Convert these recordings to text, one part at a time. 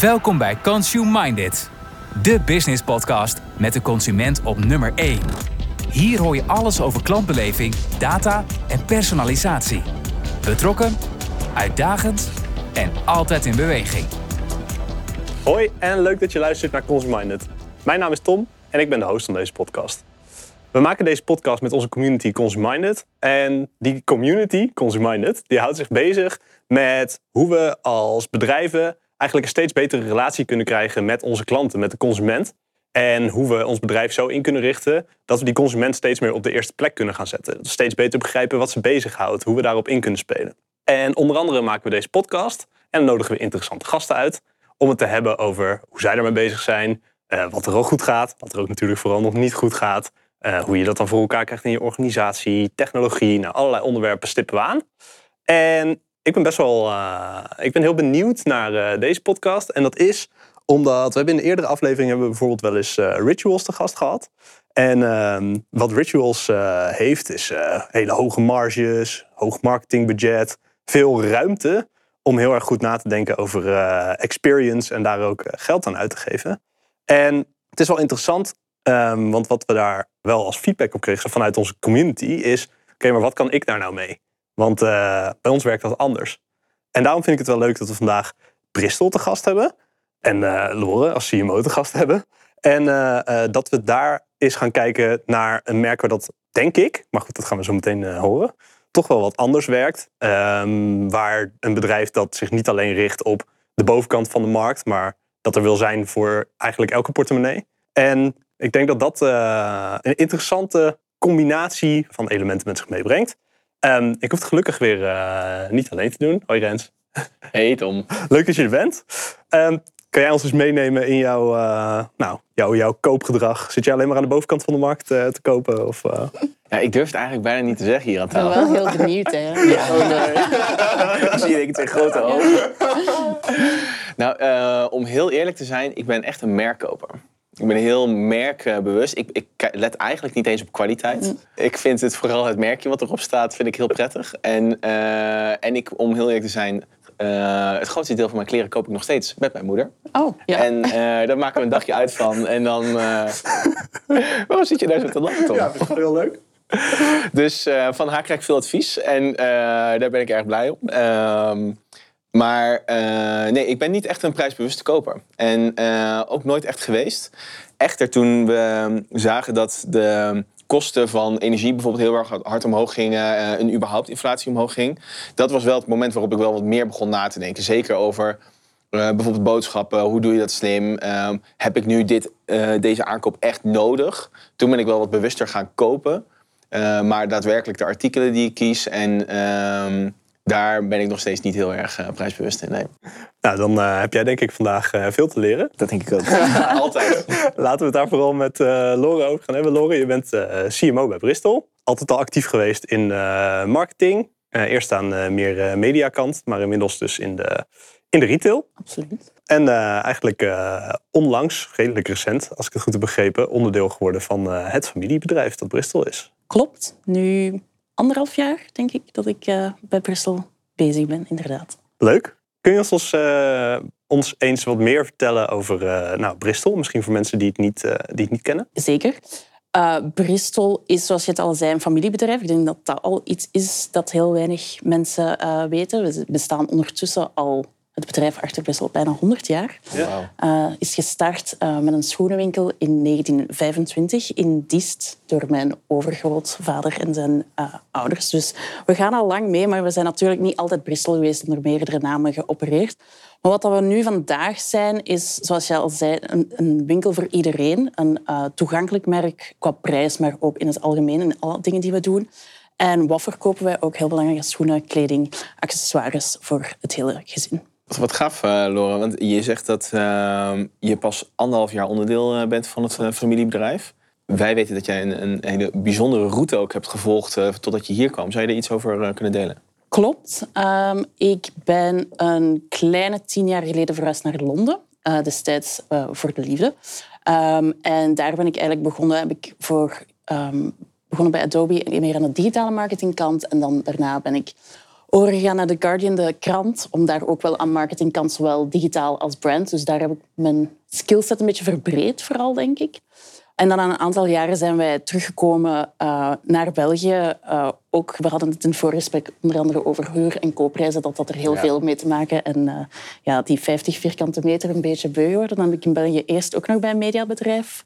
Welkom bij Consume Minded, de business podcast met de consument op nummer 1. Hier hoor je alles over klantbeleving, data en personalisatie. Betrokken, uitdagend en altijd in beweging. Hoi en leuk dat je luistert naar Consume Minded. Mijn naam is Tom en ik ben de host van deze podcast. We maken deze podcast met onze community Consume Minded. En die community, Consume Minded, die houdt zich bezig met hoe we als bedrijven eigenlijk een steeds betere relatie kunnen krijgen met onze klanten, met de consument. En hoe we ons bedrijf zo in kunnen richten dat we die consument steeds meer op de eerste plek kunnen gaan zetten. Steeds beter begrijpen wat ze bezighoudt, hoe we daarop in kunnen spelen. En onder andere maken we deze podcast en nodigen we interessante gasten uit om het te hebben over hoe zij ermee bezig zijn, uh, wat er ook goed gaat, wat er ook natuurlijk vooral nog niet goed gaat, uh, hoe je dat dan voor elkaar krijgt in je organisatie, technologie, nou, allerlei onderwerpen stippen we aan. En ik ben best wel uh, ik ben heel benieuwd naar deze podcast. En dat is omdat we hebben in de eerdere aflevering hebben bijvoorbeeld wel eens Rituals te gast gehad. En ehm, wat Rituals heeft is hele hoge marges, hoog marketingbudget, veel ruimte om heel erg goed na te denken over experience en daar ook geld aan uit te geven. En het is wel interessant, um, want wat we daar wel als feedback op kregen vanuit onze community is: oké, maar wat kan ik daar nou mee? Want uh, bij ons werkt dat anders. En daarom vind ik het wel leuk dat we vandaag Bristol te gast hebben. En uh, Lore als CMO te gast hebben. En uh, dat we daar eens gaan kijken naar een merk waar dat, denk ik, maar goed, dat gaan we zo meteen horen, toch wel wat anders werkt. Um, waar een bedrijf dat zich niet alleen richt op de bovenkant van de markt, maar dat er wil zijn voor eigenlijk elke portemonnee. En ik denk dat dat een interessante combinatie van elementen met zich meebrengt. Um, ik hoef het gelukkig weer uh, niet alleen te doen. Hoi Rens. Hey Tom. Leuk dat je er bent. Um, kan jij ons eens meenemen in jouw, uh, nou, jouw, jouw koopgedrag? Zit jij alleen maar aan de bovenkant van de markt uh, te kopen? Of, uh... ja, ik durf het eigenlijk bijna niet te zeggen hier aan tafel. Ik ben wel heel benieuwd, hè? Ja, oh nee. ik zie ik twee grote ogen. nou, om heel eerlijk te zijn, ik ben echt een merkkoper. Ik ben heel merkbewust. Ik, ik let eigenlijk niet eens op kwaliteit. Mm. Ik vind het vooral het merkje wat erop staat, vind ik heel prettig. En, uh, en ik, om heel eerlijk te zijn, uh, het grootste deel van mijn kleren koop ik nog steeds met mijn moeder. Oh, ja. En uh, daar maken we een dagje uit van. En dan... waarom zit je daar zo te lachen, Tom? Ja, dat is heel leuk. Dus van haar krijg ik veel advies. En daar ben ik erg blij om. Ehm, maar uh, nee, ik ben niet echt een prijsbewuste koper. En uh, ook nooit echt geweest. Echter, toen we zagen dat de kosten van energie bijvoorbeeld heel erg hard omhoog gingen uh, en überhaupt inflatie omhoog ging. Dat was wel het moment waarop ik wel wat meer begon na te denken. Zeker over bijvoorbeeld boodschappen. Hoe doe je dat slim? Ehm, heb ik nu dit, deze aankoop echt nodig? Toen ben ik wel wat bewuster gaan kopen. maar daadwerkelijk de artikelen die ik kies en ehm, daar ben ik nog steeds niet heel erg uh, prijsbewust in. Nee. Nou, dan uh, heb jij denk ik vandaag uh, veel te leren. Dat denk ik ook. Altijd. Laten we het daar vooral met Lore over gaan hebben. Lore, je bent CMO bij Bristol. Altijd al actief geweest in marketing. eerst aan meer mediakant, maar inmiddels dus in de, in de retail. Absoluut. En eigenlijk onlangs, redelijk recent, als ik het goed heb begrepen, onderdeel geworden van het familiebedrijf dat Bristol is. Klopt. Nu anderhalf jaar, denk ik, dat ik uh, bij Brussel bezig ben, inderdaad. Leuk. Kun je ons, uh, ons eens wat meer vertellen over uh, nou, Bristol? Misschien voor mensen die het niet, die het niet kennen. Zeker. Bristol is, zoals je het al zei, een familiebedrijf. Ik denk dat dat al iets is dat heel weinig mensen weten. We bestaan ondertussen al het bedrijf achter best wel bijna 100 jaar. Ja. Uh, is gestart uh, met een schoenenwinkel in 1925 in Diest door mijn overgrootvader en zijn uh, ouders. Dus we gaan al lang mee, maar we zijn natuurlijk niet altijd Bristol geweest onder meerdere namen geopereerd. Maar wat we nu vandaag zijn, is, zoals je al zei, een, een winkel voor iedereen. Een toegankelijk merk qua prijs, maar ook in het algemeen in alle dingen die we doen. En wat verkopen wij ook heel belangrijke schoenen, kleding, accessoires voor het hele gezin. Wat gaaf, uh. Want je zegt dat uh, je pas anderhalf jaar onderdeel eh, bent van het uh, familiebedrijf. Wij weten dat jij een, een, hele bijzondere route ook hebt gevolgd totdat je hier kwam. Zou je er iets over kunnen delen? Klopt. Um, ik ben een kleine tien jaar geleden verhuisd naar Londen. destijds voor de liefde. Um, en daar ben ik eigenlijk begonnen. Heb ik voor, begonnen bij Adobe meer aan de digitale marketingkant. En dan daarna ben ik overgegaan naar The Guardian, de krant, om daar ook wel aan marketingkant, zowel digitaal als brand. Dus daar heb ik mijn skillset een beetje verbreed, vooral, denk ik. En dan na een aantal jaren zijn wij teruggekomen uh, naar België. Uh, ook, we hadden het in het voorgesprek onder andere over huur- en koopprijzen, dat dat er heel veel mee te maken. En uh, ja, die 50 vierkante meter een beetje beu worden. Dan heb ik in België eerst ook nog bij een mediabedrijf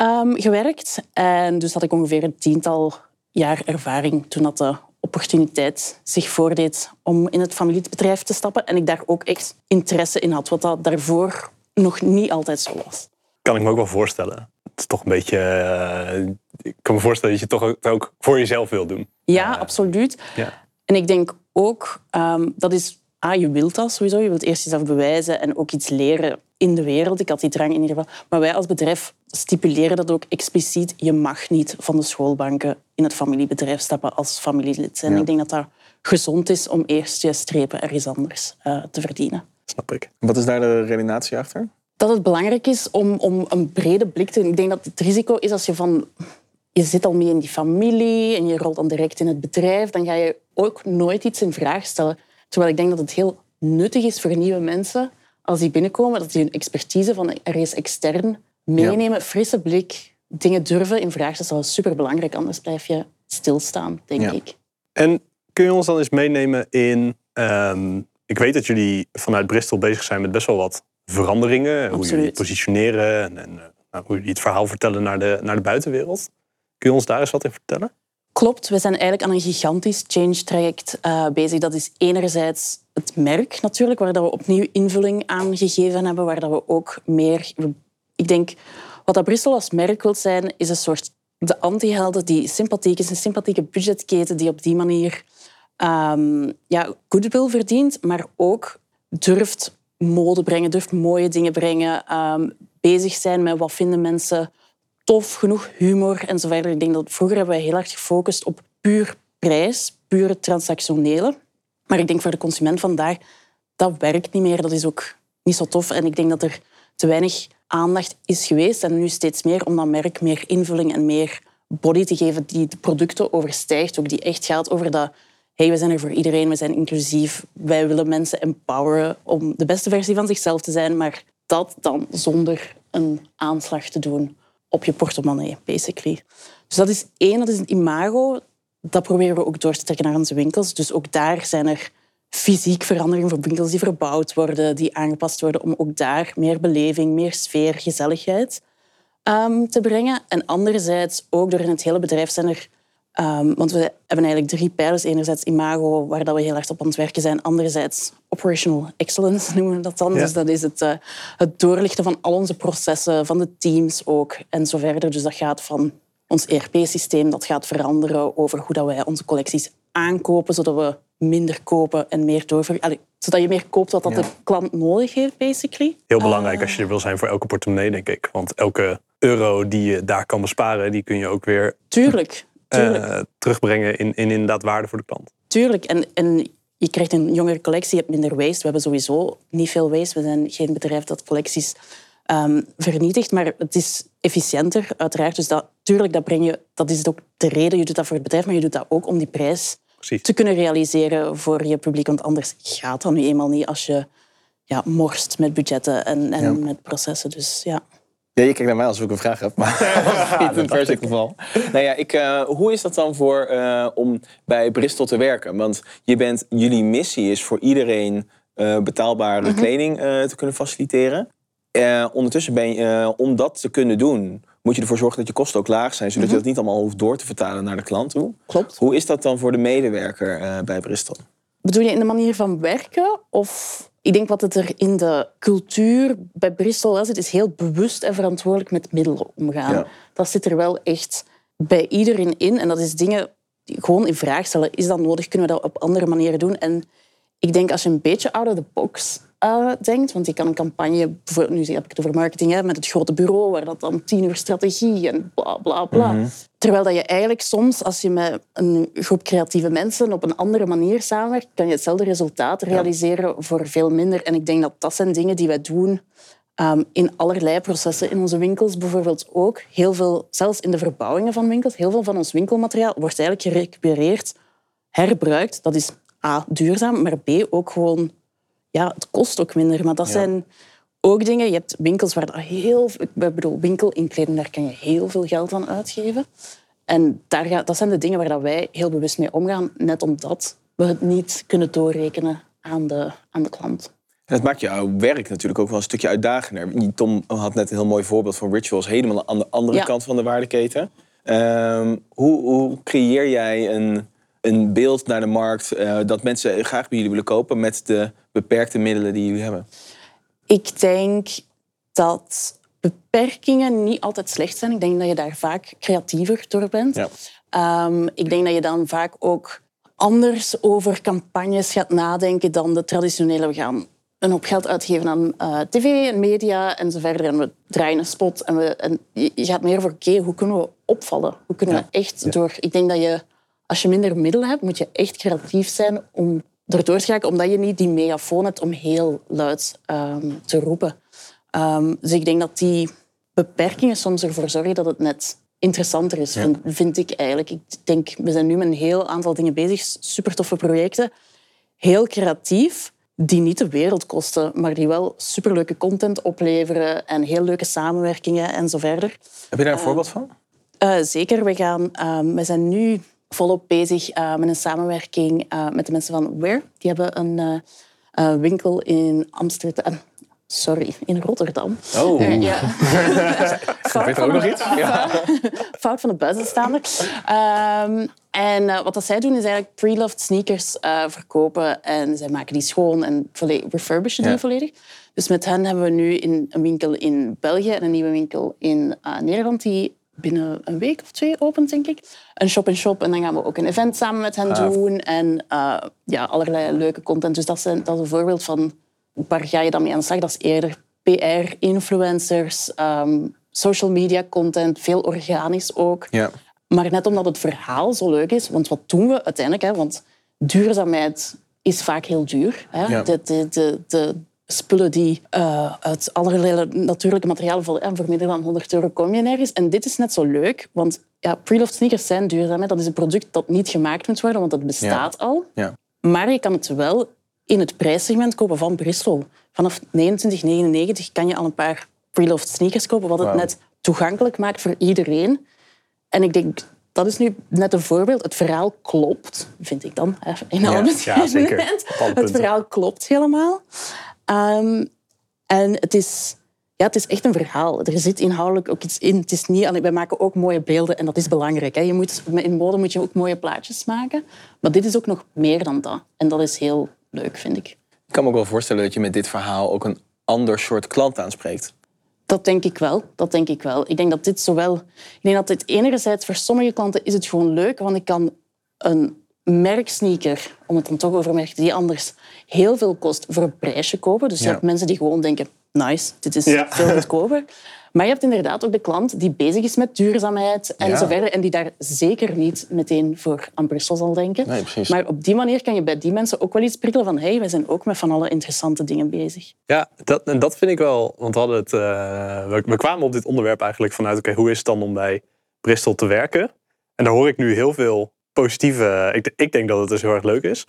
um, gewerkt. En dus had ik ongeveer een tiental jaar ervaring toen dat de opportuniteit zich voordeed om in het familiebedrijf te stappen. En ik daar ook echt interesse in had, wat dat daarvoor nog niet altijd zo was. Kan ik me ook wel voorstellen. Het is toch een beetje. Uh, ik kan me voorstellen dat je het toch ook voor jezelf wil doen. Ja, uh, absoluut. Ja. En ik denk ook, um, dat is. Ah, je wilt dat sowieso. Je wilt eerst jezelf bewijzen en ook iets leren in de wereld. Ik had die drang in ieder geval. Maar wij als bedrijf stipuleren dat ook expliciet. Je mag niet van de schoolbanken in het familiebedrijf stappen als familielid. En ja. ik denk dat dat gezond is om eerst je strepen ergens anders uh, te verdienen. Snap ik. Wat is daar de redenatie achter? Dat het belangrijk is om, om een brede blik te... Ik denk dat het risico is als je van... Je zit al mee in die familie en je rolt dan direct in het bedrijf, dan ga je ook nooit iets in vraag stellen. Terwijl ik denk dat het heel nuttig is voor nieuwe mensen als die binnenkomen, dat die hun expertise van ergens extern meenemen, ja. frisse blik, dingen durven in vraag te stellen. Super belangrijk, anders blijf je stilstaan, denk ja. ik. En kun je ons dan eens meenemen in. Um, ik weet dat jullie vanuit Bristol bezig zijn met best wel wat veranderingen. Absoluut. Hoe jullie positioneren en, en nou, hoe jullie het verhaal vertellen naar de, naar de buitenwereld. Kun je ons daar eens wat in vertellen? Klopt, we zijn eigenlijk aan een gigantisch change-traject uh, bezig. Dat is enerzijds het merk natuurlijk, waar dat we opnieuw invulling aan gegeven hebben, waar dat we ook meer... Ik denk, wat dat Brussel als merk wil zijn, is een soort de anti-helden die sympathiek is, een sympathieke budgetketen die op die manier um, ja, goodwill verdient, maar ook durft mode brengen, durft mooie dingen brengen, um, bezig zijn met wat vinden mensen tof, genoeg humor en zo verder. Ik denk dat vroeger hebben we heel erg gefocust op puur prijs, pure transactionele. Maar ik denk voor de consument vandaag, dat werkt niet meer. Dat is ook niet zo tof. En ik denk dat er te weinig aandacht is geweest en nu steeds meer om dat merk meer invulling en meer body te geven die de producten overstijgt. Ook die echt gaat over dat hey, we zijn er voor iedereen, we zijn inclusief. Wij willen mensen empoweren om de beste versie van zichzelf te zijn, maar dat dan zonder een aanslag te doen op je portemonnee, basically. Dus dat is één, dat is het imago. Dat proberen we ook door te trekken naar onze winkels. Dus ook daar zijn er fysiek veranderingen voor winkels die verbouwd worden, die aangepast worden om ook daar meer beleving, meer sfeer, gezelligheid um, te brengen. En anderzijds ook door in het hele bedrijf zijn er Um, want we hebben eigenlijk drie pijlers. Enerzijds imago, waar dat we heel erg op aan het werken zijn. Anderzijds operational excellence noemen we dat dan. Ja. Dus dat is het, uh, het doorlichten van al onze processen, van de teams ook en zo verder. Dus dat gaat van ons ERP-systeem, dat gaat veranderen over hoe dat wij onze collecties aankopen, zodat we minder kopen en meer doorver... Allee, zodat je meer koopt wat dat ja. de klant nodig heeft, basically. Heel belangrijk als je er wil zijn voor elke portemonnee, denk ik. Want elke euro die je daar kan besparen, die kun je ook weer... Tuurlijk. Uh, terugbrengen in, in inderdaad waarde voor de klant. Tuurlijk. En, en je krijgt een jongere collectie, je hebt minder waste. We hebben sowieso niet veel waste. We zijn geen bedrijf dat collecties um, vernietigt. Maar het is efficiënter, uiteraard. Dus dat, tuurlijk, dat, breng je, dat is ook de reden. Je doet dat voor het bedrijf, maar je doet dat ook om die prijs Precies. te kunnen realiseren voor je publiek. Want anders gaat dat nu eenmaal niet als je ja, morst met budgetten en, en ja. met processen. Dus ja. Ja, je kijkt naar mij als ik een vraag heb, maar ja, niet in het geval. Nou ja, ik, uh, hoe is dat dan voor, uh, om bij Bristol te werken? Want je bent, jullie missie is voor iedereen uh, betaalbare mm -hmm. kleding te kunnen faciliteren. ondertussen ben je, om dat te kunnen doen, moet je ervoor zorgen dat je kosten ook laag zijn, zodat mm -hmm. je dat niet allemaal hoeft door te vertalen naar de klant toe. Klopt. Hoe is dat dan voor de medewerker bij Bristol? Bedoel je in de manier van werken of ik denk wat het er in de cultuur bij Bristol zit, is heel bewust en verantwoordelijk met middelen omgaan. Ja. Dat zit er wel echt bij iedereen in. En dat is dingen gewoon in vraag stellen. Is dat nodig? Kunnen we dat op andere manieren doen? En ik denk als je een beetje out of the box uh, denkt, want je kan een campagne, nu heb ik het over marketing, hè, met het grote bureau, waar dat dan tien uur strategie en bla bla bla. Mm -hmm. Terwijl dat je eigenlijk soms, als je met een groep creatieve mensen op een andere manier samenwerkt, kan je hetzelfde resultaat realiseren ja. voor veel minder. En ik denk dat dat zijn dingen die wij doen um, in allerlei processen in onze winkels. Bijvoorbeeld ook heel veel, zelfs in de verbouwingen van winkels, heel veel van ons winkelmateriaal wordt eigenlijk gerecupereerd, herbruikt. Dat is A, duurzaam, maar B, ook gewoon... Ja, het kost ook minder. Maar dat zijn ook dingen... Je hebt winkels waar heel... Ik bedoel, winkelinkleden, daar kan je heel veel geld aan uitgeven. En daar gaat, dat zijn de dingen waar dat wij heel bewust mee omgaan. Net omdat we het niet kunnen doorrekenen aan de, aan de klant. En dat maakt jouw werk natuurlijk ook wel een stukje uitdagender. Tom had net een heel mooi voorbeeld van rituals, helemaal aan de andere Ja. kant van de waardeketen. Ehm, hoe, hoe creëer jij een, een beeld naar de markt eh, dat mensen graag bij jullie willen kopen met de beperkte middelen die jullie hebben? Ik denk dat beperkingen niet altijd slecht zijn. Ik denk dat je daar vaak creatiever door bent. Ja. Ehm, ik denk dat je dan vaak ook anders over campagnes gaat nadenken dan de traditionele. We gaan een hoop geld uitgeven aan eh, tv en media en zo verder. En we draaien een spot. En, we, en je gaat meer voor, oké, hoe kunnen we opvallen? Hoe kunnen we echt door... Ik denk dat je, als je minder middelen hebt, moet je echt creatief zijn om erdoor te omdat je niet die megafoon hebt om heel luid ehm, te roepen. Ehm, dus ik denk dat die beperkingen soms ervoor zorgen dat het net interessanter is, vind, vind ik eigenlijk. Ik denk, we zijn nu met een heel aantal dingen bezig, super toffe projecten, heel creatief, die niet de wereld kosten, maar die wel superleuke content opleveren en heel leuke samenwerkingen en zo verder. Heb je daar een voorbeeld van? Eh, zeker, we, gaan, ehm, we zijn nu volop bezig eh, met een samenwerking eh, met de mensen van Where. Die hebben een eh, winkel in Amsterdam. Sorry, in Rotterdam. Oh. Ja. Fout Weet er van ook nog iets? Ja. Fout van de buitenstaander. Ehm, en wat dat zij doen is eigenlijk pre-loved sneakers verkopen. En zij maken die schoon en volledig, refurbishen die Ja. volledig. Dus met hen hebben we nu in een winkel in België en een nieuwe winkel in Nederland die binnen een week of twee opent, denk ik. Een shop-in-shop. En dan gaan we ook een event samen met hen doen. En eh, ja, allerlei leuke content. Dus dat, zijn, dat is een voorbeeld van waar ga je dan mee aan de slag. Dat is eerder PR, influencers, ehm, social media content, veel organisch ook. Ja. Maar net omdat het verhaal zo leuk is, want wat doen we uiteindelijk? Hè? Want duurzaamheid is vaak heel duur. Hè? Ja. De, de, de, de spullen die eh, uit allerlei natuurlijke materialen voor, en voor minder dan 100 euro kom je nergens. En dit is net zo leuk, want ja, pre-loved sneakers zijn duurzaam. Hè? Dat is een product dat niet gemaakt moet worden, want dat bestaat al. Ja. Maar je kan het wel in het prijssegment kopen van Bristol. Vanaf 29,99 kan je al een paar pre-loved sneakers kopen, wat het net toegankelijk maakt voor iedereen. En ik denk, dat is nu net een voorbeeld. Het verhaal klopt, vind ik dan. In alle ja, bescheidenheid. zeker. Het verhaal klopt helemaal. Ehm, en het is, ja, het is echt een verhaal. Er zit inhoudelijk ook iets in. Het is niet wij maken ook mooie beelden en dat is belangrijk. Hè. Je moet, in mode moet je ook mooie plaatjes maken. Maar dit is ook nog meer dan dat. En dat is heel leuk, vind ik. Ik kan me ook wel voorstellen dat je met dit verhaal ook een ander soort klant aanspreekt. Dat denk ik wel. Dat denk ik wel. Ik denk dat dit zowel... Ik denk dat dit enerzijds voor sommige klanten is het gewoon leuk, want ik kan een merksneaker, om het dan toch over merken, die anders heel veel kost, voor een prijsje kopen. Dus je Ja. hebt mensen die gewoon denken, nice, dit is Ja. veel goedkoper. Maar je hebt inderdaad ook de klant die bezig is met duurzaamheid en Ja. zo verder. En die daar zeker niet meteen voor aan Brussel zal denken. Nee. Maar op die manier kan je bij die mensen ook wel iets prikkelen van hey, wij zijn ook met van alle interessante dingen bezig. Ja, dat, en dat vind ik wel. Want we, hadden het, eh, we, we kwamen op dit onderwerp eigenlijk vanuit: oké, hoe is het dan om bij Bristol te werken? En daar hoor ik nu heel veel positieve. Ik, ik denk dat het dus heel erg leuk is.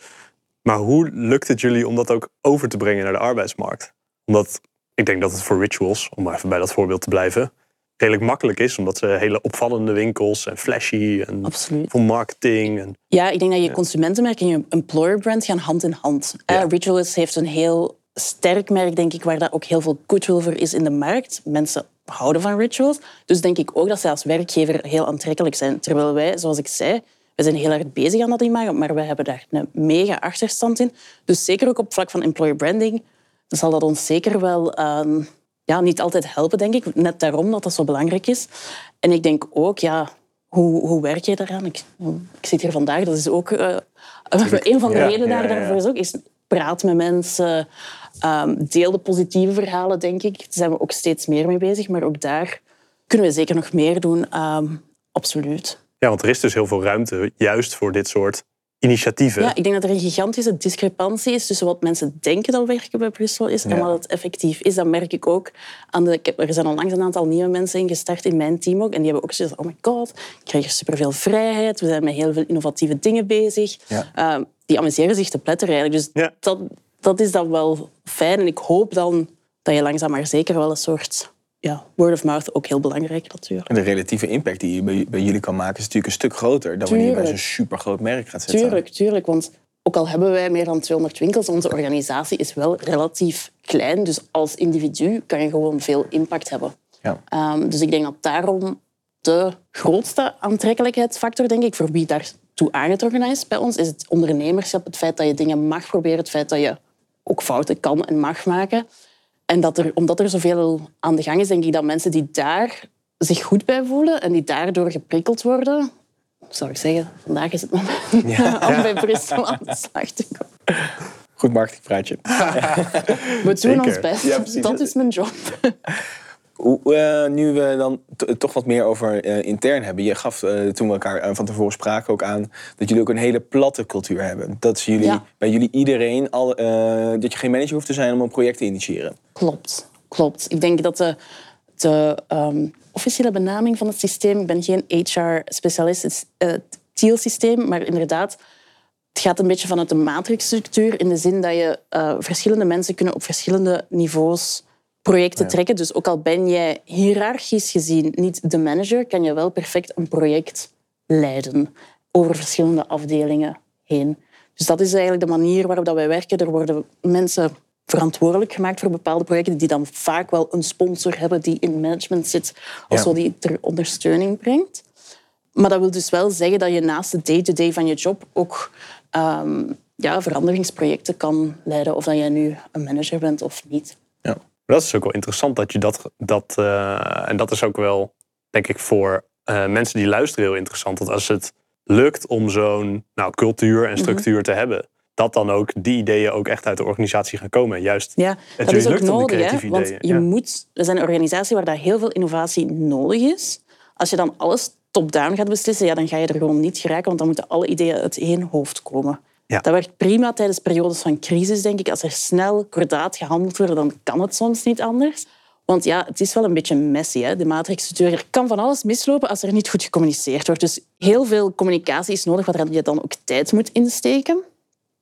Maar hoe lukt het jullie om dat ook over te brengen naar de arbeidsmarkt? Omdat ik denk dat het voor rituals, om maar even bij dat voorbeeld te blijven, redelijk makkelijk is. Omdat ze hele opvallende winkels en flashy en Absoluut. voor marketing. En, Ja, ik denk dat je consumentenmerk en je employer brand gaan hand in hand. Ja. Eh, Rituals heeft een heel sterk merk, denk ik, waar daar ook heel veel goodwill voor is in de markt. Mensen houden van rituals. Dus denk ik ook dat zij als werkgever heel aantrekkelijk zijn. Terwijl wij, zoals ik zei, we zijn heel erg bezig aan dat imago, maar wij hebben daar een mega achterstand in. Dus zeker ook op vlak van employer branding zal dat ons zeker wel ehm, ja, niet altijd helpen, denk ik. Net daarom dat dat zo belangrijk is. En ik denk ook, ja, hoe, hoe werk je daaraan? Ik, ik zit hier vandaag, dat is ook... eh, een van de Ja, redenen daar, ja. daarvoor is ook... Is praat met mensen, ehm, deel de positieve verhalen, denk ik. Daar zijn we ook steeds meer mee bezig. Maar ook daar kunnen we zeker nog meer doen. Ehm, absoluut. Ja, want er is dus heel veel ruimte juist voor dit soort initiatieven. Ja, ik denk dat er een gigantische discrepantie is tussen wat mensen denken dat werken bij Bristol is en wat het effectief is. Dat merk ik ook. Aan de, ik heb, er zijn onlangs een aantal nieuwe mensen ingestart in mijn team ook. En die hebben ook gezegd, oh my god, ik krijg hier superveel vrijheid. We zijn met heel veel innovatieve dingen bezig. Ja. Ehm, die amuseren zich te pletter eigenlijk. Dus Ja. dat, dat is dan wel fijn. En ik hoop dan dat je langzaam maar zeker wel een soort... Ja, word of mouth ook heel belangrijk natuurlijk. En de relatieve impact die je bij, bij jullie kan maken is natuurlijk een stuk groter dan wanneer je bij zo'n supergroot merk gaat zitten. Tuurlijk, tuurlijk. Want ook al hebben wij meer dan 200 winkels, onze organisatie is wel relatief klein. Dus als individu kan je gewoon veel impact hebben. Ja. Ehm, dus ik denk dat daarom de grootste aantrekkelijkheidsfactor, denk ik, voor wie daartoe aangetrokken is bij ons, is het ondernemerschap. Het feit dat je dingen mag proberen, het feit dat je ook fouten kan en mag maken. En dat er, omdat er zoveel aan de gang is, denk ik dat mensen die daar zich goed bij voelen en die daardoor geprikkeld worden, zou ik zeggen, vandaag is het moment om bij Bristol aan de slag te komen. Goed marketingpraatje. We doen Zeker. ons best. Ja, dat is mijn job. Hoe, eh, nu we dan toch wat meer over eh, intern hebben. Je gaf eh, toen we elkaar van tevoren spraken ook aan dat jullie ook een hele platte cultuur hebben. Dat is jullie, Ja. bij jullie iedereen, al, dat je geen manager hoeft te zijn om een project te initiëren. Klopt, klopt. Ik denk dat de, de ehm, officiële benaming van het systeem, ik ben geen HR-specialist, het is het TIL-systeem, maar inderdaad, het gaat een beetje vanuit de matrixstructuur in de zin dat je verschillende mensen kunnen op verschillende niveaus projecten trekken. Dus ook al ben jij hiërarchisch gezien niet de manager, kan je wel perfect een project leiden over verschillende afdelingen heen. Dus dat is eigenlijk de manier waarop dat wij werken. Er worden mensen verantwoordelijk gemaakt voor bepaalde projecten die dan vaak wel een sponsor hebben die in management zit of Ja. zo die ter ondersteuning brengt. Maar dat wil dus wel zeggen dat je naast de day-to-day van je job ook ehm, ja, veranderingsprojecten kan leiden. Of dat jij nu een manager bent of niet. Maar dat is ook wel interessant dat je dat. dat eh, en dat is ook wel, denk ik, voor eh, mensen die luisteren heel interessant. Dat als het lukt om zo'n nou, cultuur Mhm. en structuur te hebben, dat dan ook die ideeën ook echt uit de organisatie gaan komen. Juist Ja, het dat is ook lukt om die nodig. Hè? Want je ja. moet, we zijn een organisatie waar dat heel veel innovatie nodig is. Als je dan alles top-down gaat beslissen, ja, dan ga je er gewoon niet geraken, want dan moeten alle ideeën uit één hoofd komen. Ja. Dat werkt prima tijdens periodes van crisis, denk ik. Als er snel, kordaat gehandeld wordt, dan kan het soms niet anders. Want ja, het is wel een beetje messy, hè? de matrixstructuur. Er kan van alles mislopen als er niet goed gecommuniceerd wordt. Dus heel veel communicatie is nodig, waar je dan ook tijd moet insteken.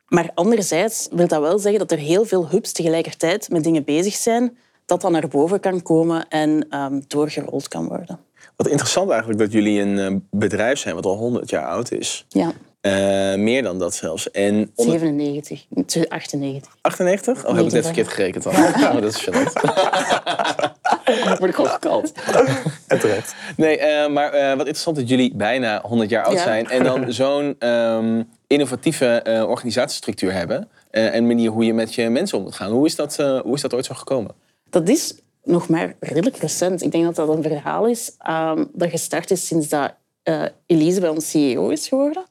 Maar anderzijds wil dat wel zeggen dat er heel veel hubs tegelijkertijd met dingen bezig zijn, dat dan naar boven kan komen en ehm, doorgerold kan worden. Wat interessant eigenlijk dat jullie een eh, bedrijf zijn wat al 100 jaar oud is. Ja, Eh, meer dan dat zelfs. En onder- 97, 98. 98? Oh, heb ik net 90. verkeerd gerekend al. Oh, dat is gênant. Word ik gewoon gekald. En terecht. Nee, eh, maar eh, wat interessant dat jullie bijna 100 jaar oud Ja. zijn. En dan zo'n ehm, innovatieve eh, organisatiestructuur hebben. en manier hoe je met je mensen om moet gaan. Hoe is dat, hoe is dat ooit zo gekomen? Dat is nog maar redelijk recent. Ik denk dat dat een verhaal is ehm, dat gestart is sinds dat eh, Elise bij ons CEO is geworden.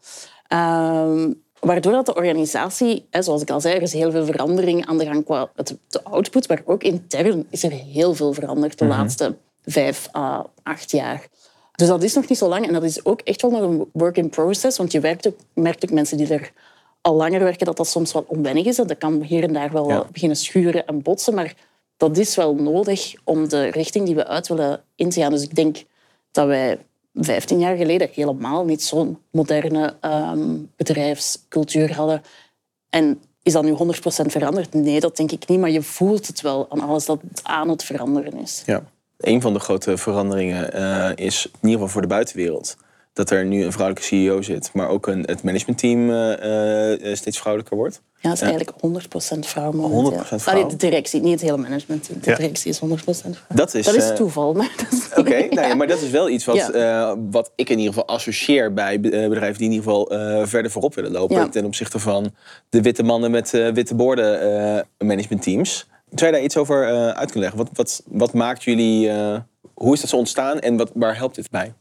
Ehm, waardoor dat de organisatie, hè, zoals ik al zei, er is heel veel verandering aan de gang qua het, de output, maar ook intern is er heel veel veranderd de laatste vijf à acht jaar. Dus dat is nog niet zo lang en dat is ook echt wel nog een work in process, want je werkt ook, merkt ook mensen die er al langer werken dat dat soms wat onwennig is. Dat kan hier en daar wel Ja. beginnen schuren en botsen, maar dat is wel nodig om de richting die we uit willen in te gaan. Dus ik denk dat wij 15 jaar geleden helemaal niet zo'n moderne ehm, bedrijfscultuur hadden. En is dat nu 100% veranderd? Nee, dat denk ik niet. Maar je voelt het wel aan alles dat aan het veranderen is. Ja. Een van de grote veranderingen eh, is, in ieder geval voor de buitenwereld, dat er nu een vrouwelijke CEO zit, maar ook een, het managementteam eh, eh, steeds vrouwelijker wordt. Ja, het is eigenlijk 100% vrouw momenteel. 100% vrouw? Allee, de directie, niet het hele management. De Ja. directie is 100% vrouw. Dat is, Dat is eh, toeval, maar dat is Oké, nou ja, maar dat is wel iets wat, Ja. eh, wat ik in ieder geval associeer bij be- eh, bedrijven die in ieder geval eh, verder voorop willen lopen Ja. ten opzichte van de witte mannen met eh, witte borden eh managementteams. Zou je daar iets over eh, uit kunnen leggen? Wat, wat, wat maakt jullie, eh, hoe is dat zo ontstaan en wat, waar helpt dit bij?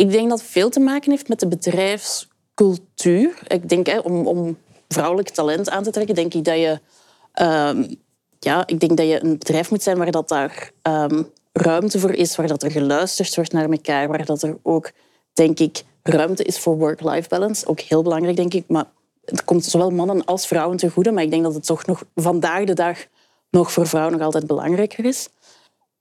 Ik denk dat het veel te maken heeft met de bedrijfscultuur. Ik denk, hè, om, om vrouwelijk talent aan te trekken, denk ik dat je, ehm, ja, ik denk dat je een bedrijf moet zijn waar dat daar ehm, ruimte voor is, waar dat er geluisterd wordt naar elkaar, waar dat er ook, denk ik, ruimte is voor work-life balance. Ook heel belangrijk, denk ik. Maar het komt zowel mannen als vrouwen ten goede, maar ik denk dat het toch nog vandaag de dag nog voor vrouwen nog altijd belangrijker is.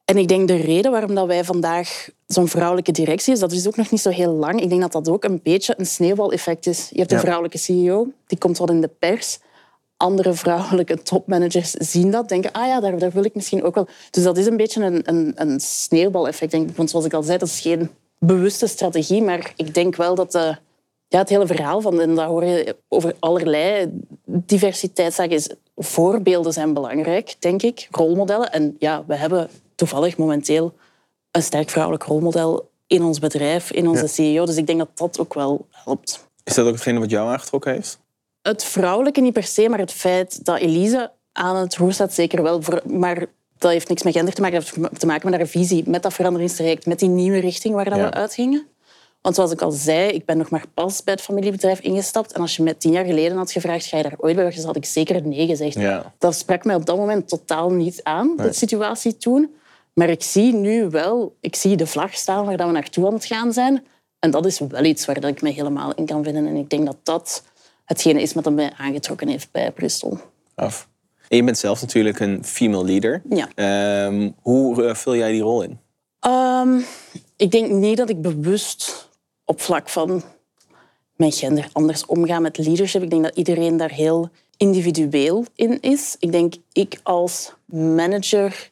En ik denk de reden waarom dat wij vandaag zo'n vrouwelijke directie is, dat is ook nog niet zo heel lang. Ik denk dat dat ook een beetje een sneeuwbaleffect is. Je hebt een Ja. vrouwelijke CEO, die komt wat in de pers. Andere vrouwelijke topmanagers zien dat, denken, ah ja, daar, daar wil ik misschien ook wel. Dus dat is een beetje een, een, een sneeuwbaleffect, denk ik. Want zoals ik al zei, dat is geen bewuste strategie, maar ik denk wel dat de, ja, het hele verhaal van, en daar hoor je over allerlei diversiteitszaken, is voorbeelden zijn belangrijk, denk ik, rolmodellen. En ja, we hebben toevallig momenteel een sterk vrouwelijk rolmodel in ons bedrijf, in onze Ja. CEO. Dus ik denk dat dat ook wel helpt. Is dat ook hetgene wat jou aangetrokken heeft? Het vrouwelijke niet per se, maar het feit dat Elise aan het roer staat, zeker wel. Voor- Maar dat heeft niks met gender te maken. Dat heeft te maken met haar visie, met dat veranderingstraject, met die nieuwe richting waar Ja. we uitgingen. Want zoals ik al zei, ik ben nog maar pas bij het familiebedrijf ingestapt. En als je mij tien jaar geleden had gevraagd, ga je daar ooit bij weg, dan had ik zeker nee gezegd. Ja. Dat sprak mij op dat moment totaal niet aan, de situatie toen. Maar ik zie nu wel, ik zie de vlag staan waar dat we naartoe aan het gaan zijn. En dat is wel iets waar dat ik me helemaal in kan vinden. En ik denk dat dat hetgene is wat mij aangetrokken heeft bij Bristol. Af. En je bent zelf natuurlijk een female leader. Ja. Ehm, hoe eh, vul jij die rol in? Ehm, ik denk niet dat ik bewust op vlak van mijn gender anders omga met leadership. Ik denk dat iedereen daar heel individueel in is. Ik denk, ik als manager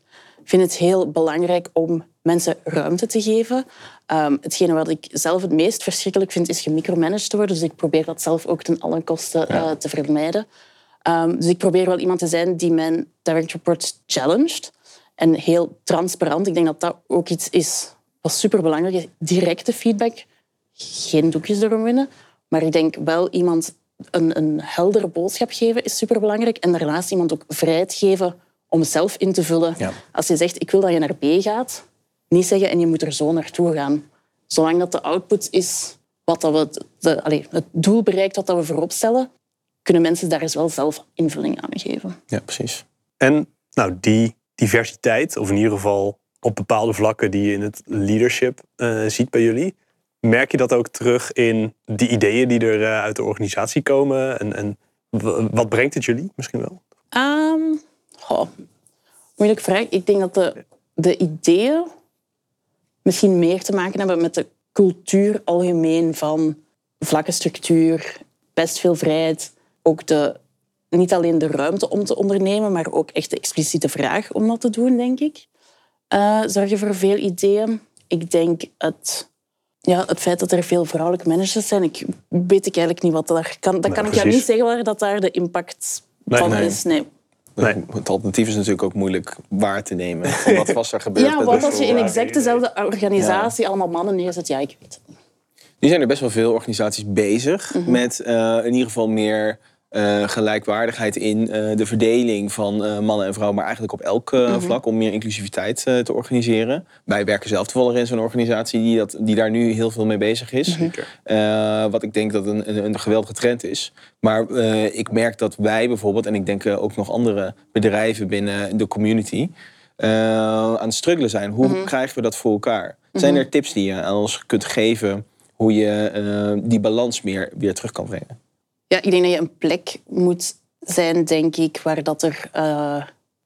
vind het heel belangrijk om mensen ruimte te geven. Ehm, hetgene wat ik zelf het meest verschrikkelijk vind, is gemicromanaged te worden. Dus ik probeer dat zelf ook ten alle kosten eh, te vermijden. Ehm, dus ik probeer wel iemand te zijn die mijn direct reports challenged. En heel transparant. Ik denk dat dat ook iets is wat superbelangrijk is. Directe feedback. Geen doekjes erom winnen. Maar ik denk wel iemand een, een heldere boodschap geven is superbelangrijk. En daarnaast iemand ook vrijheid geven om zelf in te vullen. Ja. Als je zegt, ik wil dat je naar B gaat, niet zeggen en je moet er zo naartoe gaan. Zolang dat de output is wat dat we, de, allee, het doel bereikt wat dat we voorop stellen, kunnen mensen daar eens wel zelf invulling aan geven. Ja, precies. En nou, die diversiteit, of in ieder geval op bepaalde vlakken die je in het leadership eh, ziet bij jullie, merk je dat ook terug in die ideeën die er eh, uit de organisatie komen? En, en wat brengt het jullie misschien wel? Ehm goh, moeilijk vraag. Ik denk dat de, de ideeën misschien meer te maken hebben met de cultuur algemeen van vlakke structuur, best veel vrijheid. Ook de, niet alleen de ruimte om te ondernemen, maar ook echt de expliciete vraag om dat te doen, denk ik. Eh zorgen voor veel ideeën. Ik denk het, ja, het feit dat er veel vrouwelijke managers zijn, ik weet ik eigenlijk niet wat daar kan. Dat Nee, kan ik jou niet zeggen waar dat daar de impact Nee, van nee. is. Nee. Nee. Het alternatief is natuurlijk ook moeilijk waar te nemen. Van wat was er gebeurd? Ja, met wat als je in exact dezelfde organisatie allemaal mannen neerzet? Ja, ik weet het niet. Nu zijn er best wel veel organisaties bezig Mhm. met eh, in ieder geval meer eh, gelijkwaardigheid in eh, de verdeling van eh, mannen en vrouwen, maar eigenlijk op elk Mhm. vlak om meer inclusiviteit eh, te organiseren. Wij werken zelf toevallig in zo'n organisatie die, dat, die daar nu heel veel mee bezig is. Mhm. Zeker. Eh, wat ik denk dat een, een, een geweldige trend is. Maar eh, ik merk dat wij bijvoorbeeld, en ik denk ook nog andere bedrijven binnen de community, eh, aan het struggelen zijn. Hoe krijgen we dat voor elkaar? Zijn er tips die je aan ons kunt geven hoe je eh, die balans meer weer terug kan brengen? Ja, ik denk dat je een plek moet zijn, denk ik, waar dat er eh,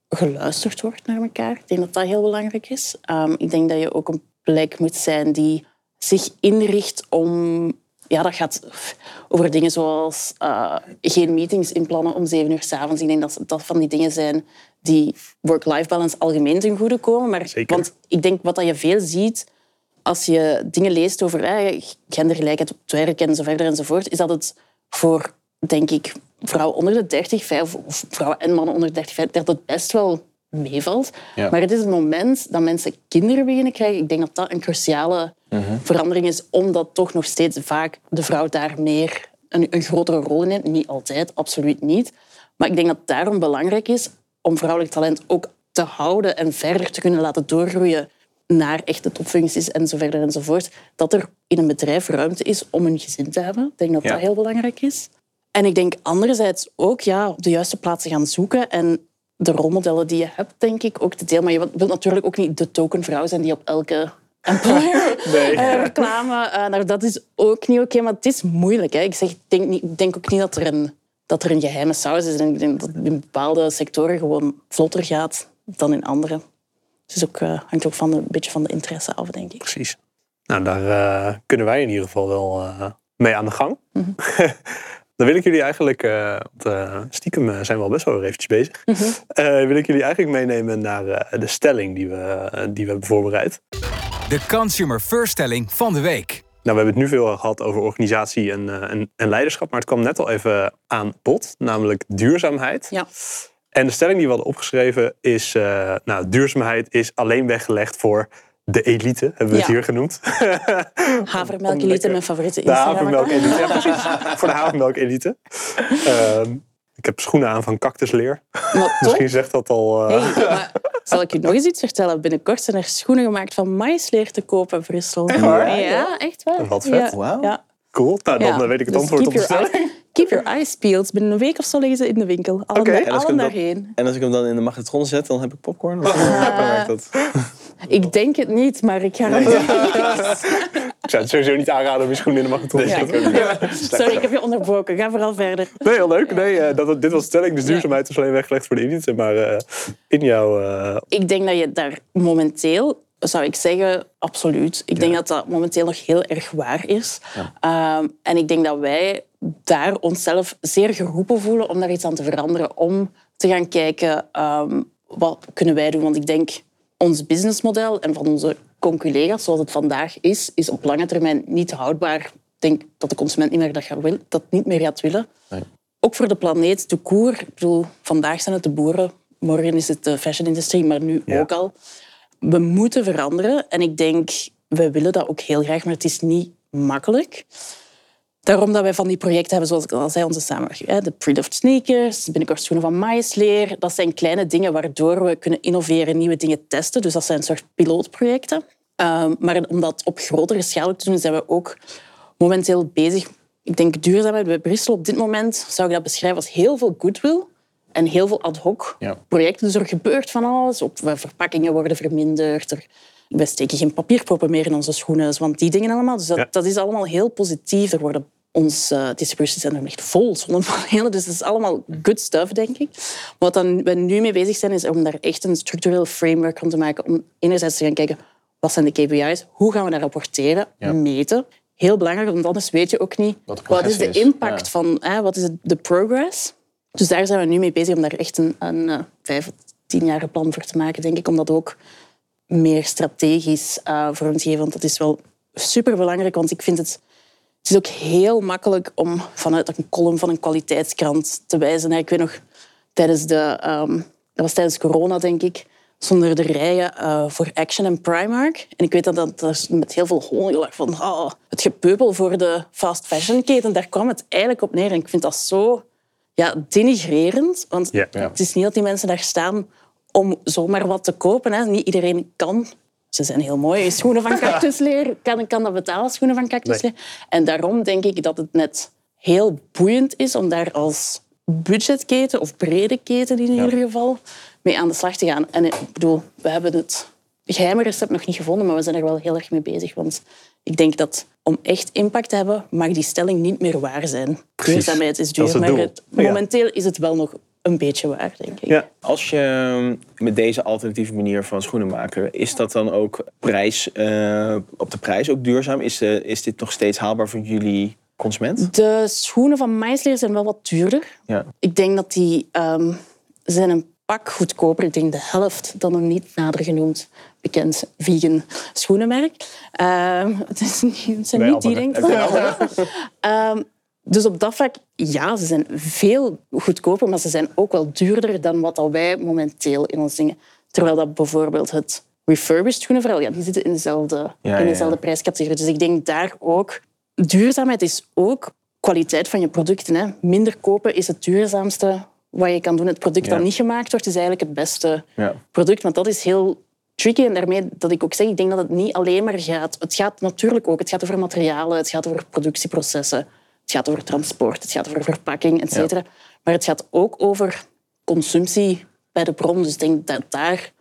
geluisterd wordt naar elkaar. Ik denk dat dat heel belangrijk is. Ehm, ik denk dat je ook een plek moet zijn die zich inricht om... Ja, dat gaat over dingen zoals eh, geen meetings inplannen om zeven uur s'avonds. Ik denk dat dat van die dingen zijn die work-life balance algemeen ten goede komen. Maar, Zeker. Want ik denk wat dat je veel ziet als je dingen leest over eh, gendergelijkheid op het werk en zo verder enzovoort, is dat het voor, denk ik, vrouwen onder de 30, vijf- of vrouwen en mannen onder de 30, vijf- dat het best wel meevalt. Ja. Maar het is het moment dat mensen kinderen beginnen krijgen. Ik denk dat dat een cruciale verandering is, omdat toch nog steeds vaak de vrouw daar meer een, een grotere rol in neemt. Niet altijd, absoluut niet. Maar ik denk dat het daarom belangrijk is om vrouwelijk talent ook te houden en verder te kunnen laten doorgroeien naar echte topfuncties en zo verder enzovoort. Dat er in een bedrijf ruimte is om een gezin te hebben. Ik denk dat Ja. dat heel belangrijk is. En ik denk anderzijds ook ja, op de juiste plaatsen gaan zoeken en de rolmodellen die je hebt, denk ik, ook te delen. Maar je wilt natuurlijk ook niet de token vrouw zijn die op elke employer eh, reclame... eh, nou, dat is ook niet oké, maar het is moeilijk. Hè. Ik zeg, ik denk, niet, denk ook niet dat er een dat er een geheime saus is. En ik denk dat het in bepaalde sectoren gewoon vlotter gaat dan in andere. Dus ook, eh, hangt ook van de, een beetje van de interesse af, denk ik. Precies. Nou, daar eh, kunnen wij in ieder geval wel eh, mee aan de gang. Mhm. Dan wil ik jullie eigenlijk, eh, want, stiekem zijn we al best wel weer eventjes bezig. Mhm. Eh, wil ik jullie eigenlijk meenemen naar eh, de stelling die we, die we hebben voorbereid. De Consumer First stelling van de week. Nou, we hebben het nu veel gehad over organisatie en, eh, en, en leiderschap, maar het kwam net al even aan bod, namelijk duurzaamheid. Ja. En de stelling die we hadden opgeschreven is, eh, nou, duurzaamheid is alleen weggelegd voor de elite, hebben we het hier genoemd. Havermelk Om elite, lekker- mijn favoriete De Instagram. havermelk elite, ja precies. voor de havermelk elite. Ehm, ik heb schoenen aan van cactusleer. Misschien zegt dat al... eh, Hey, maar zal ik je nog eens iets vertellen? Binnenkort zijn er schoenen gemaakt van maïsleer te kopen in Brussel. Echt waar? Ja, echt waar. Wat vet. Ja. Cool, nou dan Ja. weet ik het Dus antwoord op de stelling. Keep your eyes peeled. Binnen een week of zo liggen ze in de winkel. Allen, En als ik allen hem dan- daarheen. En als ik hem dan in de magnetron zet, dan heb ik popcorn? Of werkt dat? Ik denk het niet, maar ik ga het Ik zou het sowieso niet aanraden om je schoenen in de magnetron te Ja. zetten. Sorry, ik heb je onderbroken. Ga vooral verder. Nee, heel leuk. Nee, eh, dat, dit was de stelling. Dus duurzaamheid is alleen weggelegd voor de elite. Maar eh, in jouw... eh, Ik denk dat je daar momenteel, zou ik zeggen, absoluut. Ik denk dat dat momenteel nog heel erg waar is. Ehm, en ik denk dat wij daar onszelf zeer geroepen voelen om daar iets aan te veranderen. Om te gaan kijken, ehm, wat kunnen wij doen? Want ik denk, ons businessmodel en van onze conculega's, zoals het vandaag is, is op lange termijn niet houdbaar. Ik denk dat de consument niet meer dat, gaat wil, dat niet meer gaat willen. Ook voor de planeet, de koer. Ik bedoel, vandaag zijn het de boeren, morgen is het de fashion-industrie, maar nu Ja. ook al. We moeten veranderen en ik denk, we willen dat ook heel graag, maar het is niet makkelijk. Daarom dat wij van die projecten hebben, zoals ik al zei, onze samenwerking. De pre-loved sneakers, binnenkort schoenen van maïsleer. Dat zijn kleine dingen waardoor we kunnen innoveren, nieuwe dingen testen. Dus dat zijn een soort pilootprojecten. Ehm, maar om dat op grotere schaal te doen, zijn we ook momenteel bezig. Ik denk duurzaamheid bij Brussel op dit moment zou ik dat beschrijven als heel veel goodwill en heel veel ad hoc Ja. projecten. Dus er gebeurt van alles. Op, verpakkingen worden verminderd. Er, we steken geen papierproppen meer in onze schoenen, want die dingen allemaal. Dus dat, Ja. dat is allemaal heel positief. Er worden ons uh, distributiecentrum ligt vol zonnepanelen. Dus dat is allemaal good stuff, denk ik. Wat dan we nu mee bezig zijn, is om daar echt een structureel framework van te maken. Om enerzijds te gaan kijken, wat zijn de KPI's? Hoe gaan we dat rapporteren, Ja. meten? Heel belangrijk, want anders weet je ook niet Wat is de impact Ja. van, hè, wat is de progress. Dus daar zijn we nu mee bezig om daar echt een, een eh, vijf, jaar plan voor te maken, denk ik. Om dat ook meer strategisch uh, vorm te geven. Want dat is wel super belangrijk, want ik vind het... Het is ook heel makkelijk om vanuit een column van een kwaliteitskrant te wijzen. Ik weet nog, tijdens de, um, dat was tijdens corona, denk ik, stonden de rijen uh, voor Action en Primark. En ik weet dat dat er met heel veel lag van oh, het gepeupel voor de fast fashion keten. Daar kwam het eigenlijk op neer. En ik vind dat zo ja, denigrerend. Want Ja. het is niet dat die mensen daar staan om zomaar wat te kopen. Hè. Niet iedereen kan. Ze zijn heel mooi. Schoenen van cactusleer. Kan, kan dat betalen, schoenen van cactusleer? En daarom denk ik dat het net heel boeiend is om daar als budgetketen of brede keten in ieder geval mee aan de slag te gaan. En ik bedoel, we hebben het geheime recept nog niet gevonden, maar we zijn er wel heel erg mee bezig. Want ik denk dat om echt impact te hebben, mag die stelling niet meer waar zijn. Precies. Duurzaamheid is Dat duur, is het maar doel. het- Ja. momenteel is het wel nog een beetje waar, denk ik. ja. Als je met deze alternatieve manier van schoenen maken, is dat dan ook prijs, eh, op de prijs ook duurzaam? Is, eh, is dit nog steeds haalbaar voor jullie consument? De schoenen van Meisleer zijn wel wat duurder. Ja. Ik denk dat die ehm, zijn een pak goedkoper. Ik denk de helft dan een niet nader genoemd bekend vegan schoenenmerk. Ehm, het, is niet, het zijn niet die, denk ik. Ehm, dus op dat vlak, ja, ze zijn veel goedkoper, maar ze zijn ook wel duurder dan wat al wij momenteel in ons dingen. Terwijl dat bijvoorbeeld het refurbished schoenenverhaal, ja, die zitten in dezelfde, Ja, in dezelfde ja. prijscategorie. Dus ik denk daar ook... Duurzaamheid is ook kwaliteit van je producten. Hè. Minder kopen is het duurzaamste wat je kan doen. Het product Ja. dat niet gemaakt wordt, is eigenlijk het beste Ja. product. Want dat is heel tricky. En daarmee dat ik ook zeg, ik denk dat het niet alleen maar gaat... Het gaat natuurlijk ook, het gaat over materialen, het gaat over productieprocessen, het gaat over transport, het gaat over verpakking, et cetera. Maar het gaat ook over consumptie bij de bron. Dus ik denk dat daar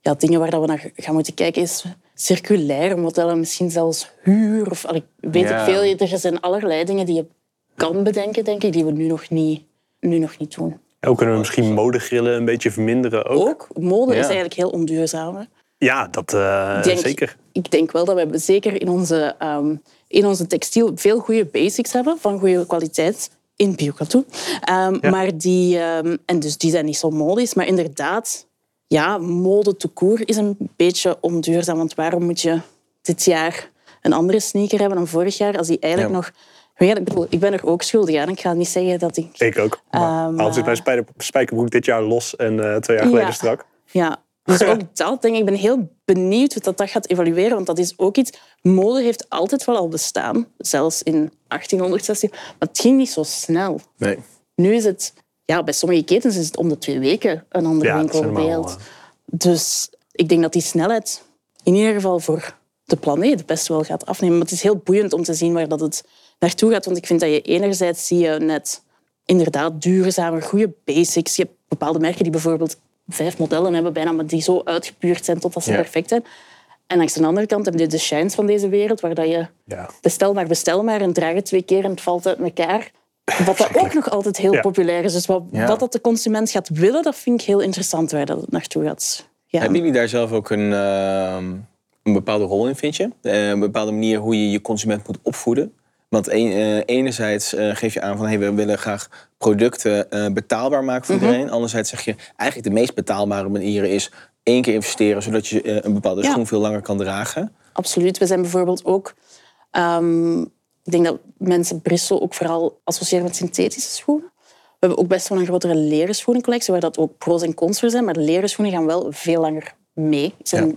ja, dingen waar dat we naar gaan moeten kijken is circulaire modellen, misschien zelfs huur. Of weet ik veel. Er zijn allerlei dingen die je kan bedenken, denk ik, die we nu nog niet nu nog niet doen. Ook kunnen we misschien modegrillen een beetje verminderen ook. Ook, mode Ja. is eigenlijk heel onduurzaam. hè. Ja, dat eh, denk- zeker. Ik denk wel dat we zeker in onze, ehm, in onze textiel veel goede basics hebben van goede kwaliteit. In biokatoen. Ehm Ja. Maar die, ehm, en dus die zijn niet zo modisch. Maar inderdaad, ja, mode te koer is een beetje onduurzaam. Want waarom moet je dit jaar een andere sneaker hebben dan vorig jaar? Als die eigenlijk Ja. nog... Ik, bedoel, ik ben er ook schuldig aan. Ik ga niet zeggen dat ik... Ik ook. Maar Ehm, al zit mijn spijder- spijkerbroek dit jaar los en eh, twee jaar geleden Ja. strak. Ja, dus ook dat denk ik. Ik ben heel benieuwd hoe dat, dat gaat evalueren. Want dat is ook iets... Mode heeft altijd wel al bestaan. Zelfs in 1860. Maar het ging niet zo snel. Nee. Nu is het... Ja, bij sommige ketens is het om de twee weken een ander Ja, winkelbeeld. eh, Dus ik denk dat die snelheid in ieder geval voor de planeet best wel gaat afnemen. Maar het is heel boeiend om te zien waar dat het naartoe gaat. Want ik vind dat je enerzijds zie je net inderdaad duurzamer, goede basics. Je hebt bepaalde merken die bijvoorbeeld vijf modellen hebben bijna, maar die zo uitgepuurd zijn totdat ze Ja. perfect zijn. En langs de andere kant heb je de shines van deze wereld, waar dat je Ja. bestel maar, bestel maar en draag het twee keer en het valt uit elkaar. Wat dat ook nog altijd heel Ja. populair is. Dus wat, Ja. wat dat de consument gaat willen, dat vind ik heel interessant waar dat het naartoe gaat. Ja. Hebben jullie daar zelf ook een, ehm, een bepaalde rol in, vind je? Eh, een bepaalde manier hoe je je consument moet opvoeden? Want een, eh, enerzijds eh, geef je aan van hey, we willen graag producten eh, betaalbaar maken voor iedereen. Anderzijds zeg je eigenlijk de meest betaalbare manier is één keer investeren zodat je een bepaalde Ja. schoen veel langer kan dragen. Absoluut. We zijn bijvoorbeeld ook... ehm, ik denk dat mensen Bristol ook vooral associëren met synthetische schoenen. We hebben ook best wel een grotere leren schoenencollectie, waar dat ook pro's en cons voor zijn. Maar de leren schoenen gaan wel veel langer mee. Ze zijn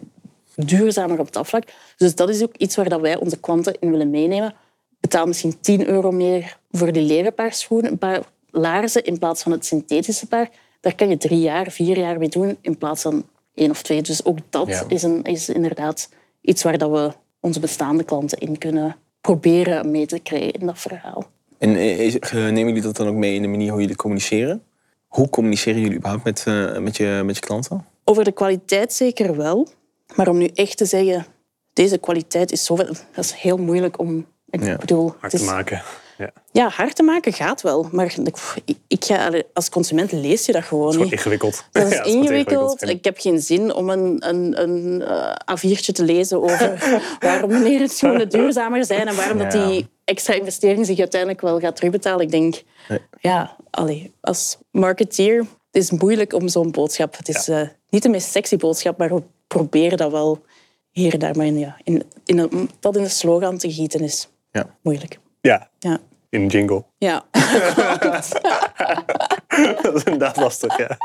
duurzamer op dat vlak. Dus dat is ook iets waar dat wij onze klanten in willen meenemen. Betaal misschien 10 euro meer voor die leren paar schoenen, een paar laarzen, in plaats van het synthetische paar. Daar kan je drie jaar, vier jaar mee doen, in plaats van één of twee. Dus ook dat Ja. is, een, is inderdaad iets waar dat we onze bestaande klanten in kunnen proberen mee te krijgen in dat verhaal. En eh, nemen jullie dat dan ook mee in de manier hoe jullie communiceren? Hoe communiceren jullie überhaupt met, eh, met, je, met je klanten? Over de kwaliteit zeker wel. Maar om nu echt te zeggen, deze kwaliteit is zoveel... Dat is heel moeilijk om... Ik Ja, bedoel, Hard het te maken. Ja. Ja, hard te maken gaat wel. Maar ik, ik ga, als consument lees je dat gewoon Het is niet. gewoon ingewikkeld. Dat is Ja, het is ingewikkeld. Ik heb geen zin om een, een, een eh, A4'tje te lezen over waarom leren schoenen duurzamer zijn en waarom dat die extra investering zich uiteindelijk wel gaat terugbetalen. Ik denk, Nee. ja, allee, als marketeer het is moeilijk om zo'n boodschap. Het is eh, niet de meest sexy boodschap, maar we proberen dat wel hier en daar. Maar in, ja, in, in een, dat in de slogan te gieten is Ja. moeilijk. Ja, Ja. in een jingle. Ja. dat is inderdaad lastig, ja.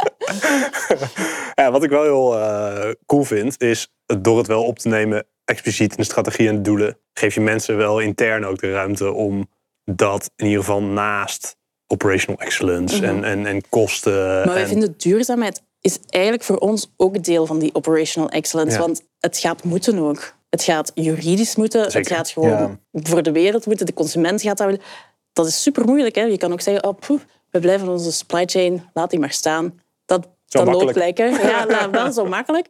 ja. Wat ik wel heel eh, cool vind, is door het wel op te nemen, expliciet in de strategie en de doelen, geef je mensen wel intern ook de ruimte om dat in ieder geval naast operational excellence en, en, en kosten. Maar wij en, vinden duurzaamheid is eigenlijk voor ons ook deel van die operational excellence. Ja. Want het gaat moeten ook. Het gaat juridisch moeten. Het gaat gewoon Ja. voor de wereld moeten. De consument gaat dat willen. Dat is super moeilijk. Hè? Je kan ook zeggen, oh, poeh, we blijven onze supply chain, laat die maar staan. Dat, Zo dat loopt lekker. Ja, wel zo makkelijk.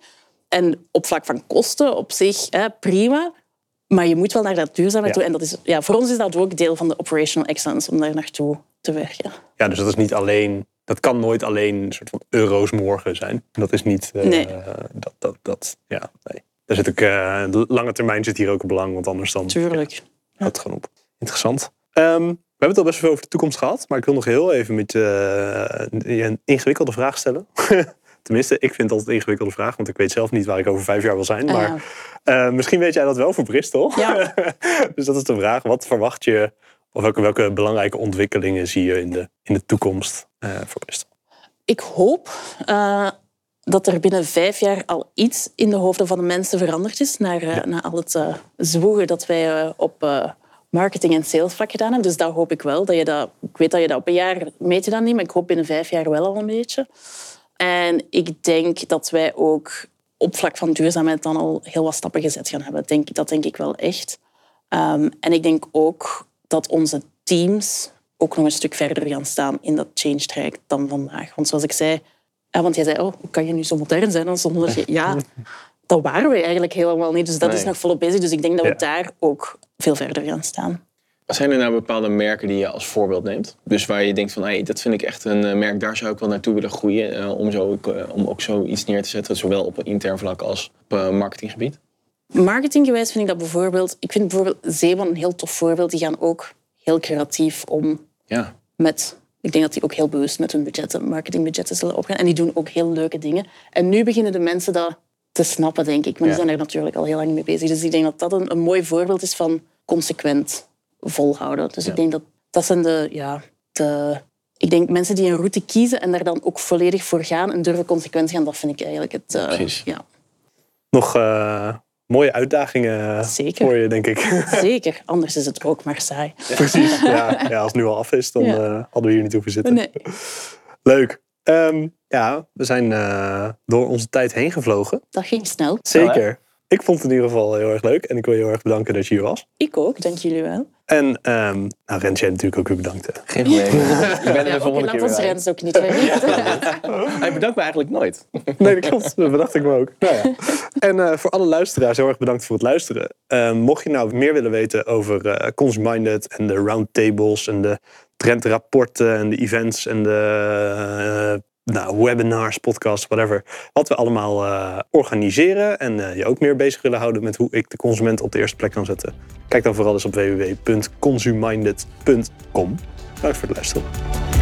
En op vlak van kosten op zich hè, prima. Maar je moet wel naar dat duurzaamheid Ja. toe. En dat is, ja, voor ons is dat ook deel van de operational excellence om daar naartoe te werken. Ja, dus dat is niet alleen. Dat kan nooit alleen een soort van euro's morgen zijn. Dat is niet. Nee. Dat, dat, dat, ja, nee. Daar zit ook, eh, de lange termijn zit hier ook een belang, want anders dan Tuurlijk. houdt het gewoon op. Interessant. Ehm, we hebben het al best veel over de toekomst gehad, maar ik wil nog heel even met je je een ingewikkelde vraag stellen. Tenminste, ik vind het altijd een ingewikkelde vraag, want ik weet zelf niet waar ik over vijf jaar wil zijn. Ah, Maar eh, misschien weet jij dat wel voor Bristol. Ja. dus dat is de vraag. Wat verwacht je, of welke, welke belangrijke ontwikkelingen zie je in de, in de toekomst eh, voor Bristol? Ik hoop eh, dat er binnen vijf jaar al iets in de hoofden van de mensen veranderd is. Naar, eh, naar al het eh, zwoegen dat wij eh, op marketing- en salesvlak gedaan hebben. Dus dat hoop ik wel. Dat je dat, ik weet dat je dat op een jaar meet je dat niet, maar ik hoop binnen vijf jaar wel al een beetje. En ik denk dat wij ook op vlak van duurzaamheid dan al heel wat stappen gezet gaan hebben. Denk, dat denk ik wel echt. Ehm, en ik denk ook dat onze teams ook nog een stuk verder gaan staan in dat change traject dan vandaag. Want zoals ik zei, ja, want jij zei, oh, hoe kan je nu zo modern zijn dan zonder dat je... Ja, dat waren we eigenlijk helemaal niet. Dus dat is nog volop bezig. Dus ik denk dat we Ja. daar ook veel verder gaan staan. Zijn er nou bepaalde merken die je als voorbeeld neemt? Dus waar je denkt van, hey, dat vind ik echt een eh, merk, daar zou ik wel naartoe willen groeien. eh, om, zo, ook, eh, om ook zoiets neer te zetten, zowel op een intern vlak als op marketinggebied. Marketinggewijs vind ik dat bijvoorbeeld... Ik vind bijvoorbeeld Zeeman een heel tof voorbeeld. Die gaan ook heel creatief om Ja, met... Ik denk dat die ook heel bewust met hun budgetten, marketingbudgetten zullen opgaan. En die doen ook heel leuke dingen. En nu beginnen de mensen dat te snappen, denk ik. Maar die zijn er natuurlijk al heel lang mee bezig. Dus ik denk dat dat een, een mooi voorbeeld is van consequent volhouden. Dus Ja. ik denk dat dat zijn de... Ja, de ik denk mensen die een route kiezen en daar dan ook volledig voor gaan en durven consequent gaan, dat vind ik eigenlijk het... eh, Precies. ja, Nog eh, mooie uitdagingen Zeker. voor je, denk ik. zeker. Anders is het ook maar saai. Precies. Ja, ja, als het nu al af is, dan Ja. eh, hadden we hier niet hoeven zitten. Nee. Leuk. Ehm, ja, we zijn eh, door onze tijd heen gevlogen. Dat ging snel. Zeker. Ik vond het in ieder geval heel erg leuk. En ik wil je heel erg bedanken dat je hier was. Ik ook, dank jullie wel. En um, nou, Rens, jij natuurlijk ook weer bedankt. hè. geen probleem. ik ben er de Ja, volgende oké, keer laat ons weer Rens ook niet bij. Hij bedankt me eigenlijk nooit. Nee, dat klopt. Dat bedacht ik me ook. Nou ja. En eh, voor alle luisteraars, heel erg bedankt voor het luisteren. Eh, mocht je nou meer willen weten over eh Consuminded en de roundtables en de trendrapporten en de events en de eh, nou, webinars, podcasts, whatever. Wat we allemaal eh, organiseren en eh, je ook meer bezig willen houden met hoe ik de consument op de eerste plek kan zetten. Kijk dan vooral eens op www.consuminded.com. Bedankt voor het luisteren.